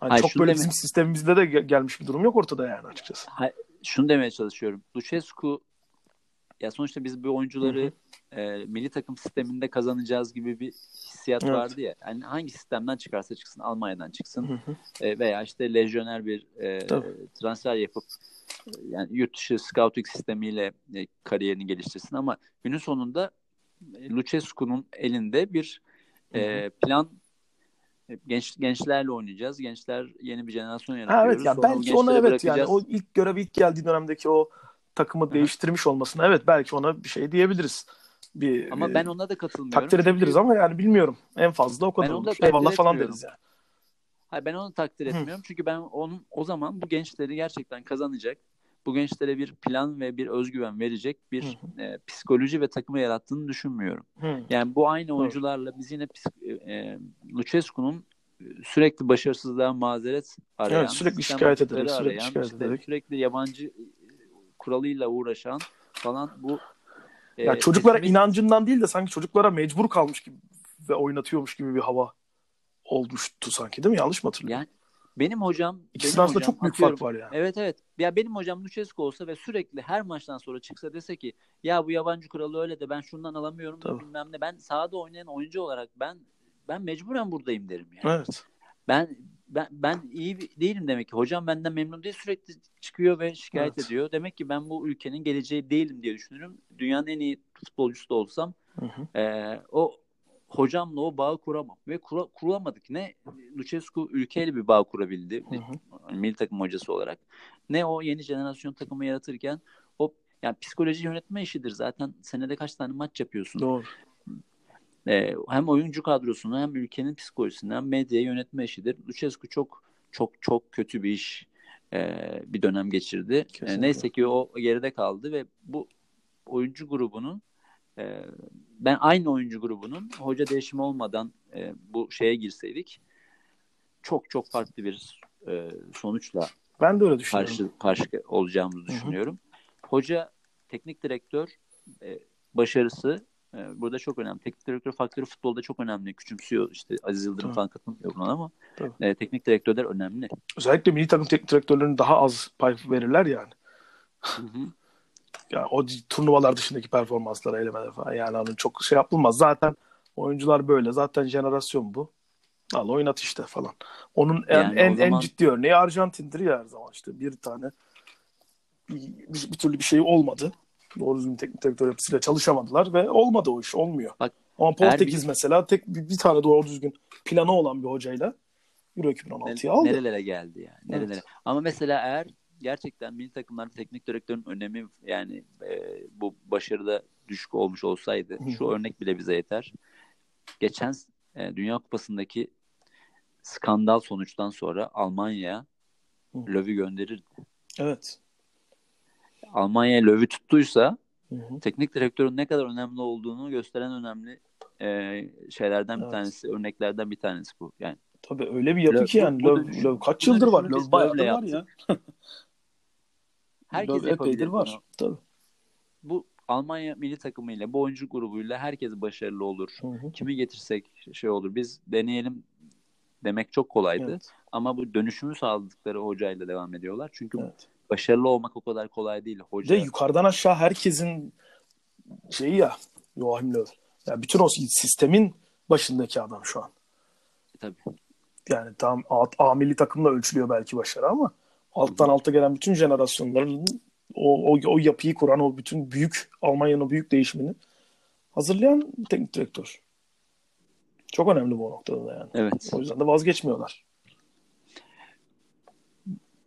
Hani Hayır, çok böyle bizim sistemimizde de gelmiş bir durum yok ortada yani açıkçası. Hayır, şunu demeye çalışıyorum. Lucescu ya sonuçta biz bu oyuncuları e, milli takım sisteminde kazanacağız gibi bir hissiyat Evet. vardı ya. Yani hangi sistemden çıkarsa çıksın, Almanya'dan çıksın Hı hı. e, veya işte lejyoner bir e, Tabii. transfer yapıp yani yurt dışı scouting sistemiyle e, kariyerini geliştirsin ama günün sonunda e, Lucescu'nun elinde bir e, plan e, genç gençlerle oynayacağız. Gençler yeni bir jenerasyon yaratıyoruz. evet ya Sonra o belki ona evet yani o ilk görevi ilk geldiği dönemdeki o takımı hı. değiştirmiş olmasına evet belki ona bir şey diyebiliriz. Bir, Ama bir- ben ona da katılmıyorum. takdir edebiliriz ama yani bilmiyorum. En fazla o kadar Ben olur. Eyvallah falan deriz yani. Hayır, ben onu takdir Hı. etmiyorum. Çünkü ben onun o zaman bu gençleri gerçekten kazanacak. Bu gençlere bir plan ve bir özgüven verecek bir e, psikoloji ve takımı yarattığını düşünmüyorum. Hı. Yani bu aynı oyuncularla biz yine psik- e, Lucescu'nun sürekli başarısızlığa mazeret arayan, Evet, sürekli şikayet ederek, sürekli arayan, şikayet işte ederek. sürekli yabancı e, kuralıyla uğraşan falan bu e, Ya çocuklara pesimist- inancından değil de sanki çocuklara mecbur kalmış gibi ve oynatıyormuş gibi bir hava olmuştu sanki değil mi? Yanlış mı hatırlıyorum? yani benim hocam İkisinin benim arasında hocam, çok büyük atıyorum, fark var yani. Evet evet. Ya benim hocam Lucescu olsa ve sürekli her maçtan sonra çıksa dese ki ya bu yabancı kuralı öyle de ben şundan alamıyorum da bilmem ne. Ben sahada oynayan oyuncu olarak ben ben mecburen buradayım derim yani. Evet. Ben ben ben iyi değilim demek ki. Hocam benden memnun değil sürekli çıkıyor ve şikayet Evet. ediyor. Demek ki ben bu ülkenin geleceği değilim diye düşünürüm. Dünyanın en iyi futbolcusu da olsam Hı hı. ee, o hocamla o bağı kuramam ve kura, kuramadık. Ne Lucescu ülkeyle bir bağ kurabildi Hı hı. milli takım hocası olarak. Ne o yeni jenerasyon takımı yaratırken o yani psikoloji yönetme işidir zaten. Senede kaç tane maç yapıyorsun? Doğru. Ee, hem oyuncu kadrosunu hem ülkenin psikolojisini hem medyayı yönetme işidir. Lucescu çok çok çok kötü bir iş e, bir dönem geçirdi. E, neyse ki o geride kaldı ve bu oyuncu grubunun e, ben aynı oyuncu grubunun hoca değişimi olmadan e, bu şeye girseydik çok çok farklı bir e, sonuçla Ben de öyle düşünüyorum. karşı karşı olacağımızı düşünüyorum. Hoca, teknik direktör e, başarısı e, burada çok önemli. Teknik direktör faktörü futbolda çok önemli. Küçümsüyor işte Aziz Yıldırım Tabii. falan katılmıyor buna ama Tabii. e, teknik direktörler önemli. Özellikle milli takım teknik direktörlerinin daha az pay verirler yani. Hı hı. Yani o turnuvalar dışındaki performanslara elemeler falan. Yani hani çok şey yapılmaz. Zaten oyuncular böyle. Zaten jenerasyon bu. Al oynat işte falan. Onun en Yani en, zaman- en ciddi örneği Arjantin'dir ya her zaman işte. Bir tane bir, bir, türlü bir şey olmadı. Doğru düzgün teknik direktör yapısıyla çalışamadılar ve olmadı o iş. Olmuyor. Bak, Ama Portekiz bir- mesela tek bir, bir tane doğru düzgün planı olan bir hocayla Euro 2016'yı Ne- aldı. Nerelere geldi yani. Nerelere. Evet. Ama mesela eğer gerçekten milli takımlarda teknik direktörün önemi yani e, bu başarıda düşük olmuş olsaydı şu örnek bile bize yeter. Geçen e, Dünya Kupası'ndaki skandal sonuçtan sonra Almanya'ya Hı. Löw'ü gönderirdi. Evet. Almanya Löw'ü tuttuysa Hı hı. teknik direktörün ne kadar önemli olduğunu gösteren önemli e, şeylerden bir Evet. tanesi, örneklerden bir tanesi bu. Yani Tabii öyle bir yapı Löw- ki yani. dönüşüm- Löw kaç yıldır var? bayağıdır Löw'le var ya. herkes Löw yapabilir var. bunu. Tabii. Bu Almanya milli takımıyla, bu oyuncu grubuyla herkes başarılı olur. Hı hı. Kimi getirsek şey olur. Biz deneyelim demek çok kolaydı. Evet. Ama bu dönüşümü sağladıkları hocayla devam ediyorlar. Çünkü Evet. başarılı olmak o kadar kolay değil. Hoca de yukarıdan aşağı herkesin şeyi ya Joachim Löw. Yani bütün o sistemin başındaki adam şu an. tabii. Yani tam A, A milli takımla ölçülüyor belki başarı ama alttan alta gelen bütün jenerasyonların o, o, o yapıyı kuran o bütün büyük Almanya'nın o büyük değişimini hazırlayan teknik direktör. Çok önemli bu noktada da yani. Evet. O yüzden de vazgeçmiyorlar.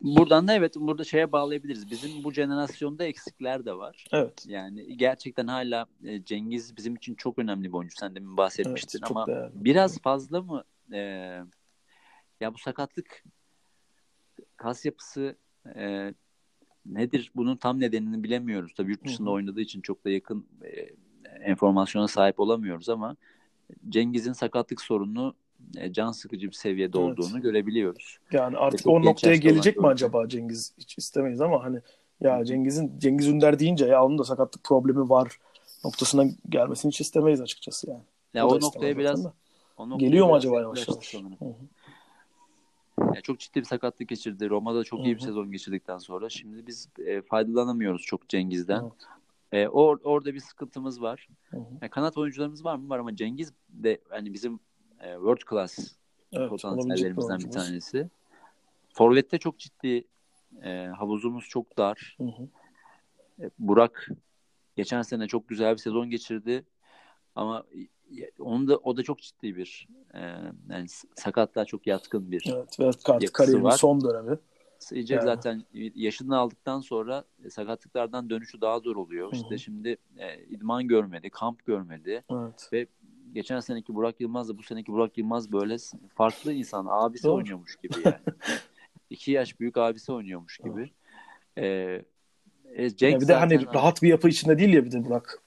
Buradan da evet burada şeye bağlayabiliriz. Bizim bu jenerasyonda eksikler de var. Evet. Yani gerçekten hala e, Cengiz bizim için çok önemli bir oyuncu. Sen demin bahsetmiştin Evet, ama değerli. biraz fazla mı e, ya bu sakatlık kas yapısı e, nedir? Bunun tam nedenini bilemiyoruz. Tabii yurt dışında oynadığı için çok da yakın e, enformasyona sahip olamıyoruz ama Cengiz'in sakatlık sorunu e, can sıkıcı bir seviyede Evet. olduğunu görebiliyoruz. Yani artık o noktaya gelecek mi acaba Cengiz? Hiç istemeyiz ama hani ya Cengiz'in Cengiz Ünder deyince ya onun da sakatlık problemi var noktasına gelmesini hiç istemeyiz açıkçası yani. Ya O o, noktaya biraz o noktaya Geliyor mu acaba yavaş yavaş? Sanırım. Hı hı. Ya çok ciddi bir sakatlık geçirdi. Roma'da çok iyi bir sezon geçirdikten sonra. Şimdi biz e, faydalanamıyoruz çok Cengiz'den. Evet. E, or, orada bir sıkıntımız var. Hı hı. Yani kanat oyuncularımız var mı? Var ama Cengiz de hani bizim e, world class Evet, potansiyellerimizden bir tanesi. Forvet'te çok ciddi e, havuzumuz çok dar. Hı hı. E, Burak geçen sene çok güzel bir sezon geçirdi. Ama e, onun da o da çok ciddi bir e, yani sakatlığa çok yatkın bir. Evet ve artık kariyerinin var. son dönemi. İyice Yani. zaten yaşını aldıktan sonra e, sakatlıklardan dönüşü daha zor oluyor. Hı hı. İşte şimdi e, idman görmedi, kamp görmedi. Evet. Ve geçen seneki Burak Yılmaz da bu seneki Burak Yılmaz böyle farklı insan. Abisi Doğru. oynuyormuş gibi yani. İki yaş büyük abisi oynuyormuş gibi. Ee, e, Cenk Ya bir de hani rahat bir yapı içinde değil ya bir de Burak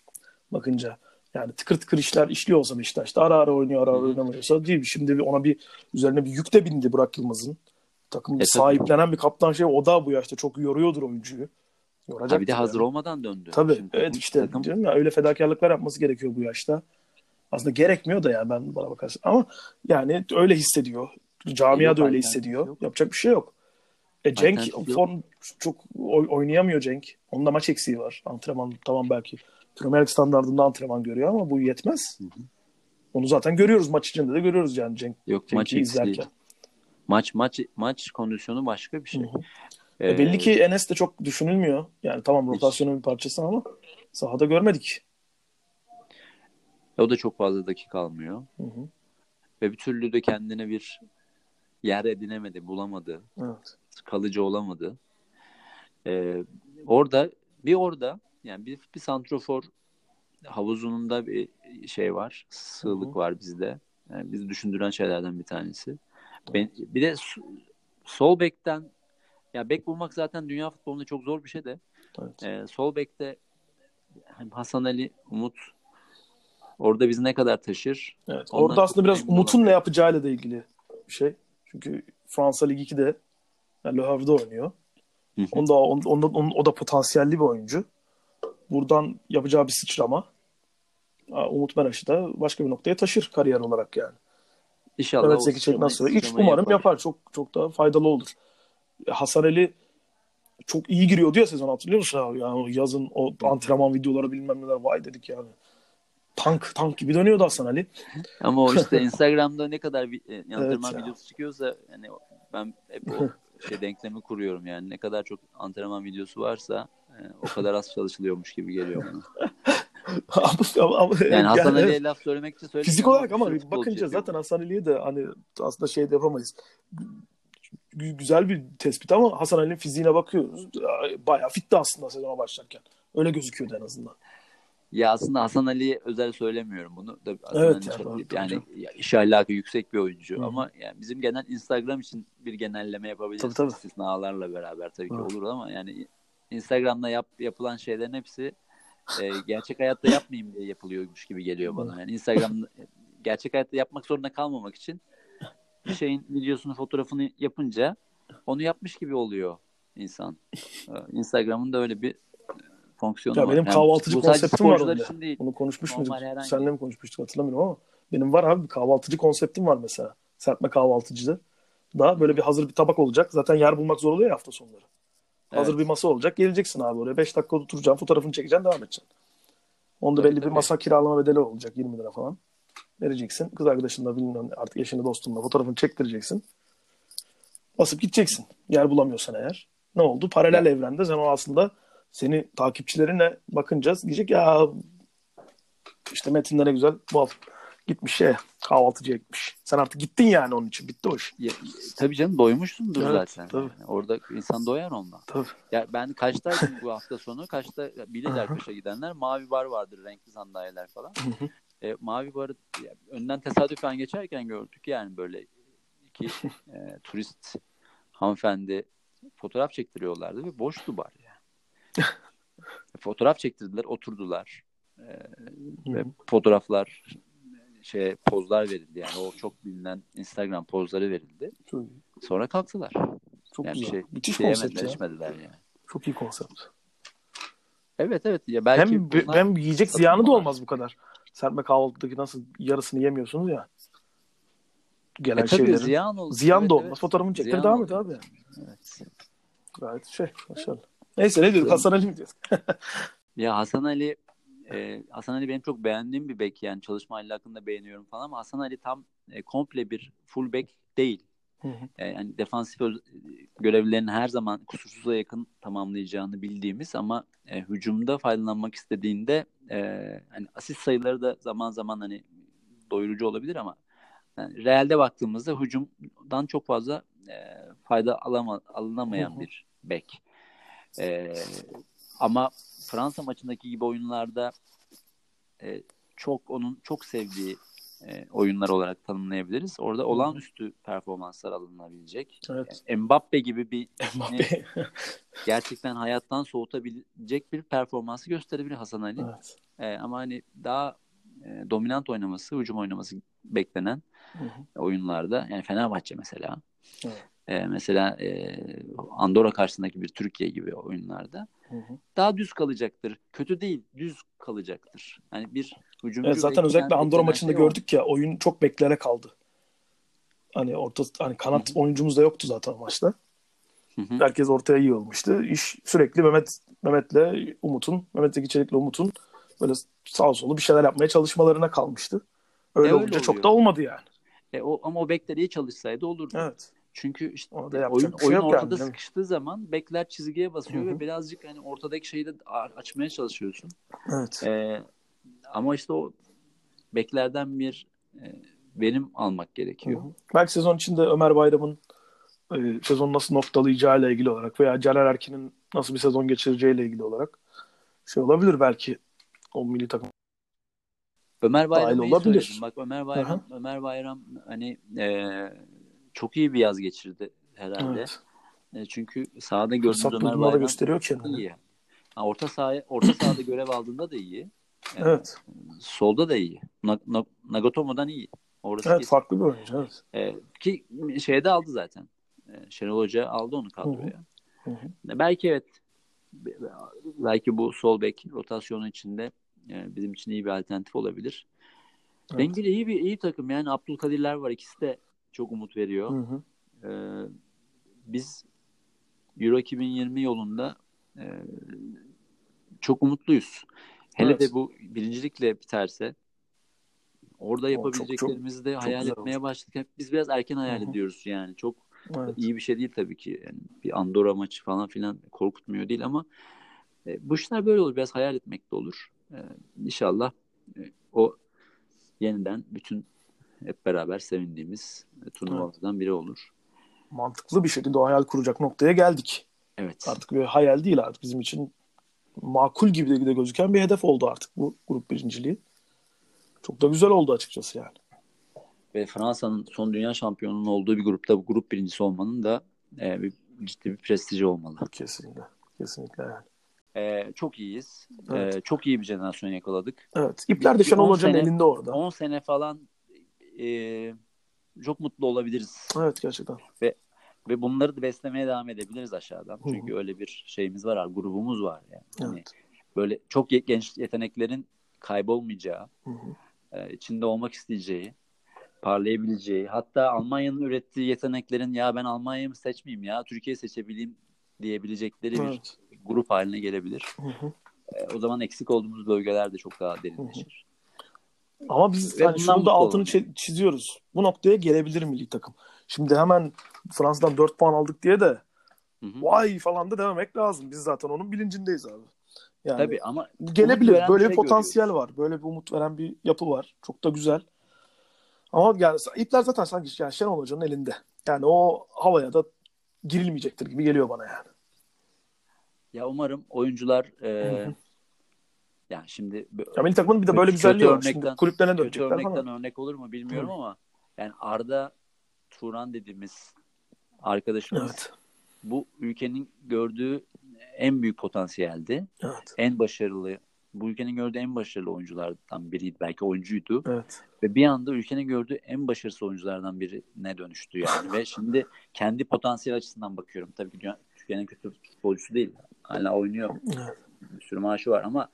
bakınca. Yani tıkır tıkır işler işliyor olsa Beşiktaş'ta ara ara oynuyor ara ara oynamıyorsa değil. Şimdi bir ona bir üzerine bir yük de bindi Burak Yılmaz'ın. Takım E, tabii. sahiplenen bir kaptan şey o da bu yaşta çok yoruyordur oyuncuyu. Yoracak. Ha, bir de hazır olmadan döndü. Tabii. Şimdi evet işte takım- diyorum ya öyle fedakarlıklar yapması gerekiyor bu yaşta. Aslında gerekmiyor da yani ben bana bakarsın. Ama yani öyle hissediyor. Camia Yok, da öyle hissediyor. yok. Yapacak bir şey yok. E Cenk form çok oy- oynayamıyor Cenk. Onda maç eksiği var. Antrenman tamam belki Premier Lig standartında antrenman görüyor ama bu yetmez. Onu zaten görüyoruz maç içinde de görüyoruz yani Cenk. Yok Cenk'i maç izlerken. Maç maç maç kondisyonu başka bir şey. Hı hı. Ee, E belli ki Enes de çok düşünülmüyor. Yani tamam rotasyonun bir parçası ama sahada görmedik. o da çok fazla dakika almıyor. Hı hı. Ve bir türlü de kendine bir yer edinemedi, bulamadı. Evet. kalıcı olamadı. Ee, orada bir orada yani bir, bir santrofor havuzununda bir şey var. Sığlık Hı hı. var bizde. Yani bizi düşündüren şeylerden bir tanesi. Ben, bir de sol bekten ya bek bulmak zaten dünya futbolunda çok zor bir şey de. evet. Ee, sol bekte hem Hasan Ali, Umut orada bizi ne kadar taşır? Evet. Orada aslında biraz Umut'un ne olamıyorum. yapacağıyla da ilgili bir şey. Çünkü Fransa Ligi 2'de yani Le Havre'de oynuyor. Hı hı. Onda, onda- o da potansiyelli bir oyuncu. Buradan yapacağı bir sıçrama Umut Meraş'ı da başka bir noktaya taşır kariyer olarak yani. İnşallah Evet Zeki Çelik sıçramayı- nasıl? Hiç sıçramayı umarım yapar. Çok çok daha faydalı olur. Hasan Ali çok iyi giriyordu ya sezon hatırlıyor musun abi? Yani yazın o antrenman videoları bilmem neler vay dedik yani. Tank tank gibi dönüyordu Hasan Ali. Ama o işte Instagram'da ne kadar bir e, antrenman ya. videosu çıkıyorsa yani ben hep o şey denklemi kuruyorum yani ne kadar çok antrenman videosu varsa o kadar az çalışılıyormuş gibi geliyor bana. ama, ama, ama- Yani Hasan evet. Ali'ye laf söylemek için söylemiyorum. Fizik olarak ama bakınca zaten Hasan Ali'ye de hani aslında şey de yapamayız. Gü- Güzel bir tespit ama Hasan Ali'nin fiziğine bakıyoruz. Bayağı fitti aslında sezona başlarken. Öyle gözüküyordu en azından. Ya aslında Hasan Ali'ye özel söylemiyorum bunu. Da Hasan Evet Ali ya, çok- yani iş ahlakı yüksek bir oyuncu Hı. ama yani bizim genel Instagram için bir genelleme yapabiliriz. Tabii, tabii. İstisnalarla beraber tabii ki Evet. olur ama yani Instagram'da yap, yapılan şeylerin hepsi e, gerçek hayatta yapmayayım diye yapılıyormuş gibi geliyor bana. Yani Instagram'da gerçek hayatta yapmak zorunda kalmamak için bir şeyin videosunu, fotoğrafını yapınca onu yapmış gibi oluyor insan. Ee, Instagram'ın da öyle bir e, fonksiyonu Ya var. benim Yani kahvaltıcı sadece konseptim var onda. için değil. Bunu konuşmuş muyduk? herhangi- Seninle mi konuşmuştuk hatırlamıyorum ama benim var abi bir kahvaltıcı konseptim var mesela. Serpme kahvaltıcıda. Da böyle bir hazır bir tabak olacak. Zaten yer bulmak zor oluyor ya hafta sonları. Hazır Evet. bir masa olacak. Geleceksin abi oraya. 5 dakika oturacaksın. Fotoğrafını çekeceksin. Devam edeceksin. Onda Tabii, belli bir masa kiralama bedeli olacak. 20 lira falan. Vereceksin. Kız arkadaşınla bilmem artık eşini dostunla fotoğrafını çektireceksin. Basıp gideceksin. Yer bulamıyorsan eğer. Ne oldu? Paralel evrende sen o aslında seni takipçilerine bakınca diyecek ya işte Metin de ne güzel bu hafta gitmiş şeye kahvaltıcıya gitmiş. Sen artık gittin yani onun için. Bitti o iş. Ya, tabii canım doymuşsundur Evet, zaten. tabii. Yani orada insan doyar ondan. Tabii. Ya ben kaçtaydım bu hafta sonu? Kaçta bilirler kaça gidenler. Mavi bar vardır, renkli sandalyeler falan. E, mavi barı ya, önden tesadüfen geçerken gördük yani böyle iki e, turist hanımefendi fotoğraf çektiriyorlardı ve boştu bar yani. fotoğraf çektirdiler, oturdular. E, ve fotoğraflar şey pozlar verildi yani o çok bilinen Instagram pozları verildi. Çok, iyi. Sonra kalktılar. çok yani güzel. şey, Müthiş şey konsept ya. içmediler yani. Çok iyi konsept. Evet evet ya belki hem, bunlar- hem yiyecek ziyanı da olmaz bu kadar. Serpme kahvaltıdaki nasıl yarısını yemiyorsunuz ya. Gelen E tabii şeylerin. ziyan olur. Ziyan Evet, da olmaz. evet. Fotoğrafını çektir devam et abi. Evet. Gayet şey. Maşallah. Neyse ne diyorduk? Hasan Ali mi diyorduk? Ya Hasan Ali e, Hasan Ali benim çok beğendiğim bir bek yani çalışma hakkında beğeniyorum falan ama Hasan Ali tam e, komple bir full bek değil. E, yani defansif görevlerini her zaman kusursuza yakın tamamlayacağını bildiğimiz ama e, hücumda faydalanmak istediğinde e, hani asist sayıları da zaman zaman hani doyurucu olabilir ama yani realde baktığımızda hücumdan çok fazla e, fayda alama, alınamayan bir bek. E, ama Fransa maçındaki gibi oyunlarda e, çok onun çok sevdiği e, oyunlar olarak tanımlayabiliriz. Orada olağanüstü performanslar alınabilecek. Evet. Yani Mbappe gibi bir Mbappe. gerçekten hayattan soğutabilecek bir performansı gösterebilir Hasan Ali. Evet. E, ama hani daha e, dominant oynaması, hücum oynaması beklenen hı hı. oyunlarda yani Fenerbahçe mesela. Evet. E, mesela e, Andorra karşısındaki bir Türkiye gibi oyunlarda hı hı. daha düz kalacaktır. Kötü değil, düz kalacaktır. Yani bir hücumcu evet, zaten özellikle Andorra maçında şey gördük ya oyun çok beklere kaldı. Hani orta hani kanat hı hı. oyuncumuz da yoktu zaten maçta. Hı hı. Herkes ortaya yığılmıştı. İş sürekli Mehmet Mehmet'le Umut'un, Mehmet Zeki Çelik'le Umut'un böyle sağ solu bir şeyler yapmaya çalışmalarına kalmıştı. Öyle, e, öyle olunca oluyor. çok da olmadı yani. E, o, ama o bekler iyi çalışsaydı olurdu. Evet. Çünkü işte oyun, şey oyun ortada yani, sıkıştığı zaman bekler çizgiye basıyor Hı-hı. ve birazcık hani ortadaki şeyi de açmaya çalışıyorsun. Evet. Ee, ama işte o beklerden bir e, verim almak gerekiyor. Hı-hı. Belki sezon içinde Ömer Bayram'ın e, sezon nasıl noktalayacağıyla ilgili olarak veya Caner Erkin'in nasıl bir sezon geçireceğiyle ilgili olarak şey olabilir belki o milli takım. Ömer Bayram olabilir. Bak Ömer Bayram Hı-hı. Ömer Bayram hani e, çok iyi bir yaz geçirdi herhalde. Evet. E, çünkü sahada gördüğümüz Ömer Bayram gösteriyor kendini. iyi. Ha, orta sahaya orta sahada görev aldığında da iyi. Yani, evet. Solda da iyi. Nagatomo'dan iyi. Orası evet kesin. farklı bir oyuncu. Evet. E, ki şeyde aldı zaten. E, Şenol Hoca aldı onu kadroya. Hı hı. Hı Belki evet belki bu sol bek rotasyonu içinde yani bizim için iyi bir alternatif olabilir. Evet. Dengeli iyi bir iyi takım yani Abdülkadirler var ikisi de çok umut veriyor. Hı hı. Ee, biz Euro 2020 yolunda e, çok umutluyuz. Hele evet. de bu birincilikle biterse orada yapabileceklerimizi de hayal etmeye oldu. başladık. Biz biraz erken hayal Hı-hı. ediyoruz yani. Çok evet. iyi bir şey değil tabii ki. Yani bir Andorra maçı falan filan korkutmuyor değil ama e, bu işler böyle olur. Biraz hayal etmek de olur. E, inşallah e, o yeniden bütün hep beraber sevindiğimiz turnuvalardan evet. biri olur. Mantıklı bir şekilde o hayal kuracak noktaya geldik. Evet. Artık bir hayal değil artık bizim için makul gibi de gözüken bir hedef oldu artık bu grup birinciliği. Çok da güzel oldu açıkçası yani. Ve Fransa'nın son dünya şampiyonunun olduğu bir grupta bu grup birincisi olmanın da e, bir, ciddi bir prestiji olmalı. Kesinlikle. Kesinlikle yani. Ee, çok iyiyiz. Evet. Ee, çok iyi bir jenerasyon yakaladık. Evet. İpler de Şenol Hoca'nın elinde orada. 10 sene falan e, çok mutlu olabiliriz. Evet gerçekten. Ve ve bunları da beslemeye devam edebiliriz aşağıdan. Hı-hı. Çünkü öyle bir şeyimiz var, grubumuz var yani. Hani evet. Hani böyle çok genç yeteneklerin kaybolmayacağı, e, içinde olmak isteyeceği, parlayabileceği, hatta Almanya'nın ürettiği yeteneklerin ya ben Almanya'yı mı seçmeyeyim ya Türkiye'yi seçebileyim diyebilecekleri evet. bir grup haline gelebilir. E, o zaman eksik olduğumuz bölgeler de çok daha derinleşir. Ama biz yani şunu da altını çiziyoruz. Bu noktaya gelebilir milli takım. Şimdi hemen Fransa'dan 4 puan aldık diye de hı hı. vay falan da dememek lazım. Biz zaten onun bilincindeyiz abi. Yani Tabii ama gelebilir. Böyle bir, şey potansiyel görüyoruz. var. Böyle bir umut veren bir yapı var. Çok da güzel. Ama yani ipler zaten sanki yani Şenol Hoca'nın elinde. Yani o havaya da girilmeyecektir gibi geliyor bana yani. Ya umarım oyuncular e, yani şimdi ya milli takımın bir de böyle güzelliği var. Şimdi kulüplerine dönecekler örnekten ama. örnek olur mu bilmiyorum Hı. ama yani Arda Turan dediğimiz arkadaşımız evet. bu ülkenin gördüğü en büyük potansiyeldi. Evet. En başarılı bu ülkenin gördüğü en başarılı oyunculardan biriydi. Belki oyuncuydu. Evet. Ve bir anda ülkenin gördüğü en başarısız oyunculardan birine dönüştü yani. Ve şimdi kendi potansiyel açısından bakıyorum. Tabii ki Türkiye'nin kötü futbolcusu değil. Hala oynuyor. Evet. Bir sürü maaşı var ama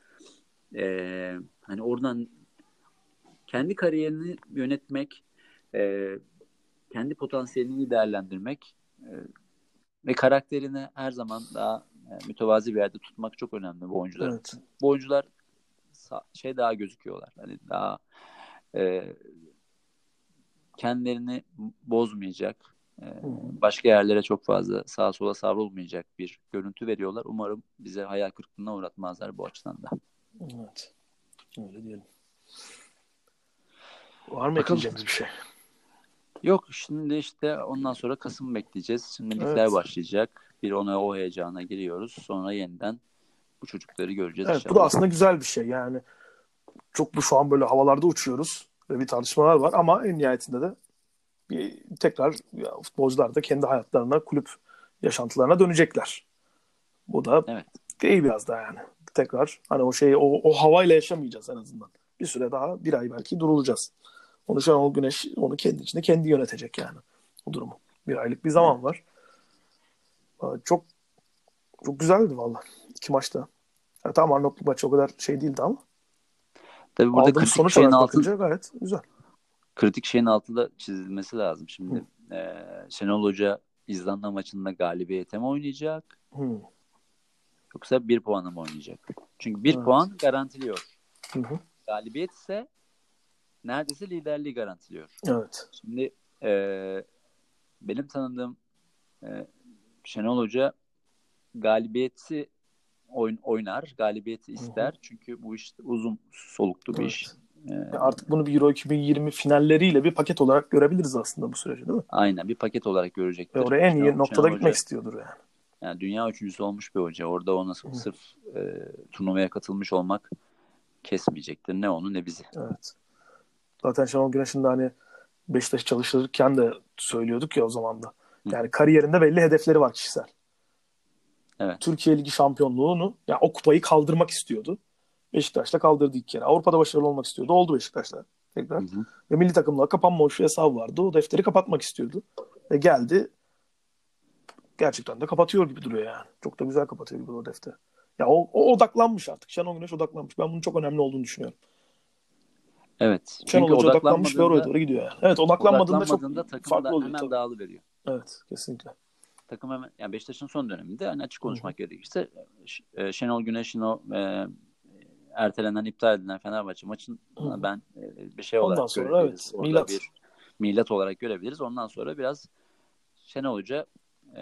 e, hani oradan kendi kariyerini yönetmek, e, kendi potansiyelini değerlendirmek e, ve karakterini her zaman daha e, mütevazi bir yerde tutmak çok önemli bu oyuncular. Evet. Bu oyuncular şey daha gözüküyorlar. Hani daha e, kendilerini bozmayacak, e, başka yerlere çok fazla sağa sola savrulmayacak bir görüntü veriyorlar. Umarım bize hayal kırıklığına uğratmazlar bu açıdan da. Evet. Öyle diyelim. Var mı ekleyeceğimiz bir şey? Yok şimdi işte ondan sonra Kasım bekleyeceğiz. Şimdi ligler evet. başlayacak. Bir ona o heyecana giriyoruz. Sonra yeniden bu çocukları göreceğiz. Evet inşallah. bu da aslında güzel bir şey. Yani çok bu şu an böyle havalarda uçuyoruz ve bir tartışmalar var ama en nihayetinde de bir tekrar ya, futbolcular da kendi hayatlarına, kulüp yaşantılarına dönecekler. Bu da evet. iyi biraz da yani. Tekrar hani o şeyi o, o havayla yaşamayacağız en azından. Bir süre daha bir ay belki durulacağız. Onu Şenol Güneş onu kendi içinde kendi yönetecek yani o durumu. Bir aylık bir zaman var. Çok çok güzeldi valla. iki maçta. Yani tamam Arnavutluk maçı o kadar şey değildi ama. Tabii burada kritik sonuç şeyin altında gayet güzel. Kritik şeyin altında çizilmesi lazım. Şimdi e, Şenol Hoca İzlanda maçında galibiyete mi oynayacak? Hı. Yoksa bir puanı mı oynayacak? Çünkü bir evet. puan garantiliyor. Hı hı. Galibiyet ise neredeyse liderliği garantiliyor. Evet. Şimdi e, benim tanıdığım e, Şenol Hoca galibiyeti oyun, oynar, galibiyeti ister. Hı hı. Çünkü bu iş uzun soluklu bir evet. iş. Ee, Artık bunu bir Euro 2020 finalleriyle bir paket olarak görebiliriz aslında bu süreci değil mi? Aynen bir paket olarak görecektir. Ve oraya en iyi noktada Şenol gitmek Hoca, istiyordur yani. Yani dünya üçüncüsü olmuş bir hoca. Orada ona Hı. sırf e, turnuvaya katılmış olmak kesmeyecektir. Ne onu ne bizi. Evet. Zaten Şenol Güneş'in de hani Beşiktaş çalışırken de söylüyorduk ya o zaman da. Yani kariyerinde belli hedefleri var kişisel. Evet. Türkiye Ligi şampiyonluğunu yani o kupayı kaldırmak istiyordu. Beşiktaş'ta kaldırdı ilk kere. Avrupa'da başarılı olmak istiyordu. Oldu Beşiktaş'ta tekrar. Hı hı. Ve milli takımla kapanmamış bir hesabı vardı. O defteri kapatmak istiyordu. Ve geldi gerçekten de kapatıyor gibi duruyor yani. Çok da güzel kapatıyor gibi o defter. Ya o, o odaklanmış artık. Şenol Güneş odaklanmış. Ben bunun çok önemli olduğunu düşünüyorum. Evet. Şenol Hoca odaklanmış ve oraya doğru gidiyor yani. Evet odaklanmadığında, odaklanmadığında çok takım farklı da oluyor. Hemen tabii. dağılıveriyor. Evet kesinlikle. Takım hemen yani Beşiktaş'ın son döneminde hani açık konuşmak gerekirse e, Şenol Güneş'in o e, ertelenen, iptal edilen Fenerbahçe maçın ben e, bir şey olarak Ondan sonra evet. Milat. bir milat olarak görebiliriz. Ondan sonra biraz Şenol Hoca e,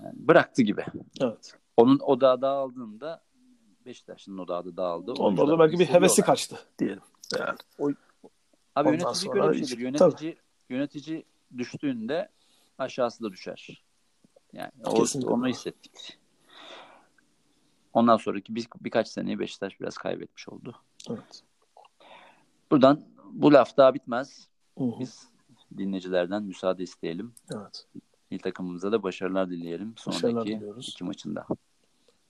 yani bıraktı gibi. Evet. Onun odağı dağıldığında Beşiktaş'ın odağı da dağıldı. Onda da belki bir hevesi kaçtı diyelim. Yani. O, Abi yönetici böyle bir şeydir. Yönetici, tabii. yönetici düştüğünde aşağısı da düşer. Yani o, onu hissettik. Ondan sonraki bir, birkaç seneyi Beşiktaş biraz kaybetmiş oldu. Evet. Buradan bu laf daha bitmez. Hı-hı. Biz dinleyicilerden müsaade isteyelim. Evet. İl takımımıza da başarılar dileyelim. Sonraki iki maçında.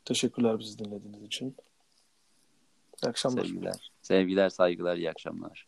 Teşekkürler bizi dinlediğiniz için. İyi akşamlar. Sevgiler, sevgiler saygılar, iyi akşamlar.